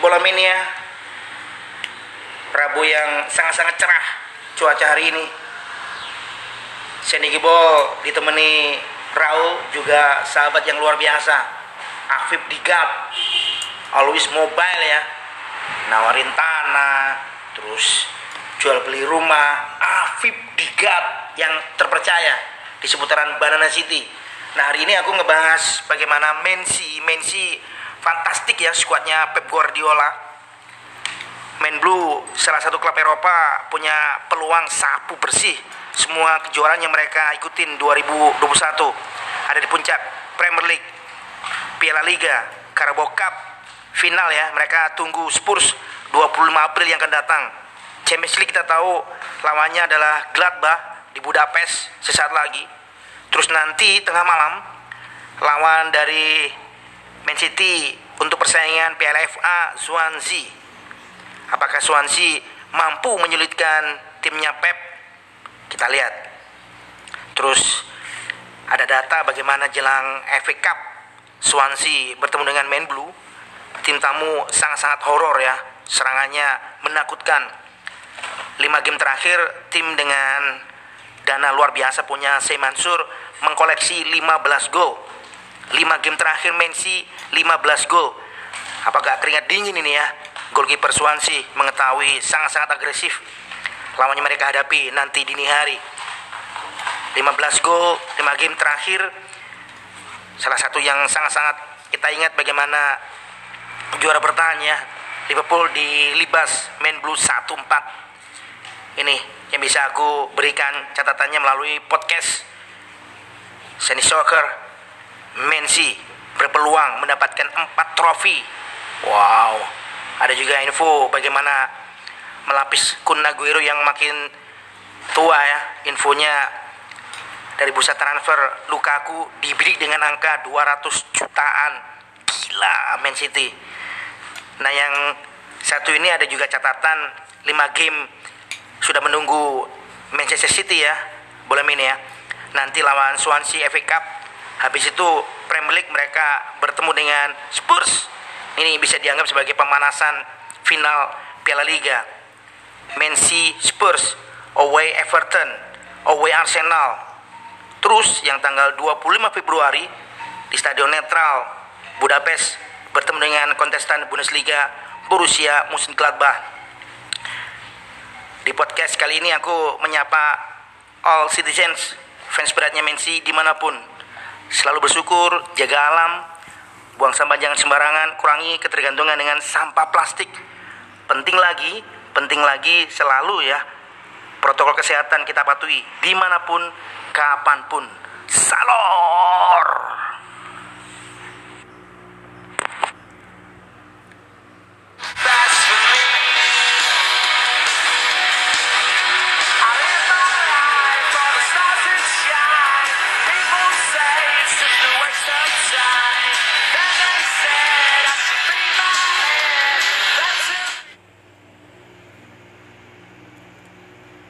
bola mania. Rabu yang sangat-sangat cerah cuaca hari ini. Senigi Ball ditemani Raul juga sahabat yang luar biasa. Afif Digap always mobile ya. Nawarin tanah terus jual beli rumah. Afif Digap yang terpercaya di seputaran Banana City. Nah hari ini aku ngebahas bagaimana Mensi Mensi fantastik ya skuadnya Pep Guardiola. Men Blue salah satu klub Eropa punya peluang sapu bersih. Semua kejuaraan yang mereka ikutin 2021 ada di puncak Premier League Piala Liga Carabao Cup. Final ya mereka tunggu Spurs 25 April yang akan datang. Champions League kita tahu lawannya adalah Gladbach di Budapest sesaat lagi. Terus nanti tengah malam lawan dari Man City untuk persaingan Piala FA. Apakah Swansea mampu menyulitkan timnya Pep? Kita lihat. Terus ada data bagaimana jelang FA Cup Swansea bertemu dengan Man Blue. Tim tamu sangat-sangat horor ya. Serangannya menakutkan. 5 game terakhir tim dengan dana luar biasa punya Seymansur mengkoleksi 15 gol 5 game terakhir Mensi 15 gol. Apakah keringat dingin ini ya? Goalkeeper Swansea mengetahui sangat-sangat agresif lawannya mereka hadapi nanti dini hari. 15 gol, 5 game terakhir. Salah satu yang sangat-sangat kita ingat bagaimana juara bertahan ya. Liverpool di Libas main blue 1-4. Ini yang bisa aku berikan catatannya melalui podcast Seni Soccer Mensi berpeluang mendapatkan empat trofi. Wow. Ada juga info bagaimana melapis Kun Aguero yang makin tua ya. Infonya dari bursa transfer Lukaku dibeli dengan angka 200 jutaan. Gila Man City. Nah yang satu ini ada juga catatan 5 game sudah menunggu Manchester City ya. Boleh ini ya. Nanti lawan Swansea FA Cup Habis itu Premier League mereka bertemu dengan Spurs. Ini bisa dianggap sebagai pemanasan final Piala Liga. Man City Spurs, away Everton, away Arsenal. Terus yang tanggal 25 Februari di Stadion Netral Budapest bertemu dengan kontestan Bundesliga Borussia Mönchengladbach. Di podcast kali ini aku menyapa all citizens fans beratnya Messi di mana pun selalu bersyukur, jaga alam, buang sampah jangan sembarangan, kurangi ketergantungan dengan sampah plastik. Penting lagi, penting lagi selalu ya protokol kesehatan kita patuhi di mana pun, kapan pun. Salor.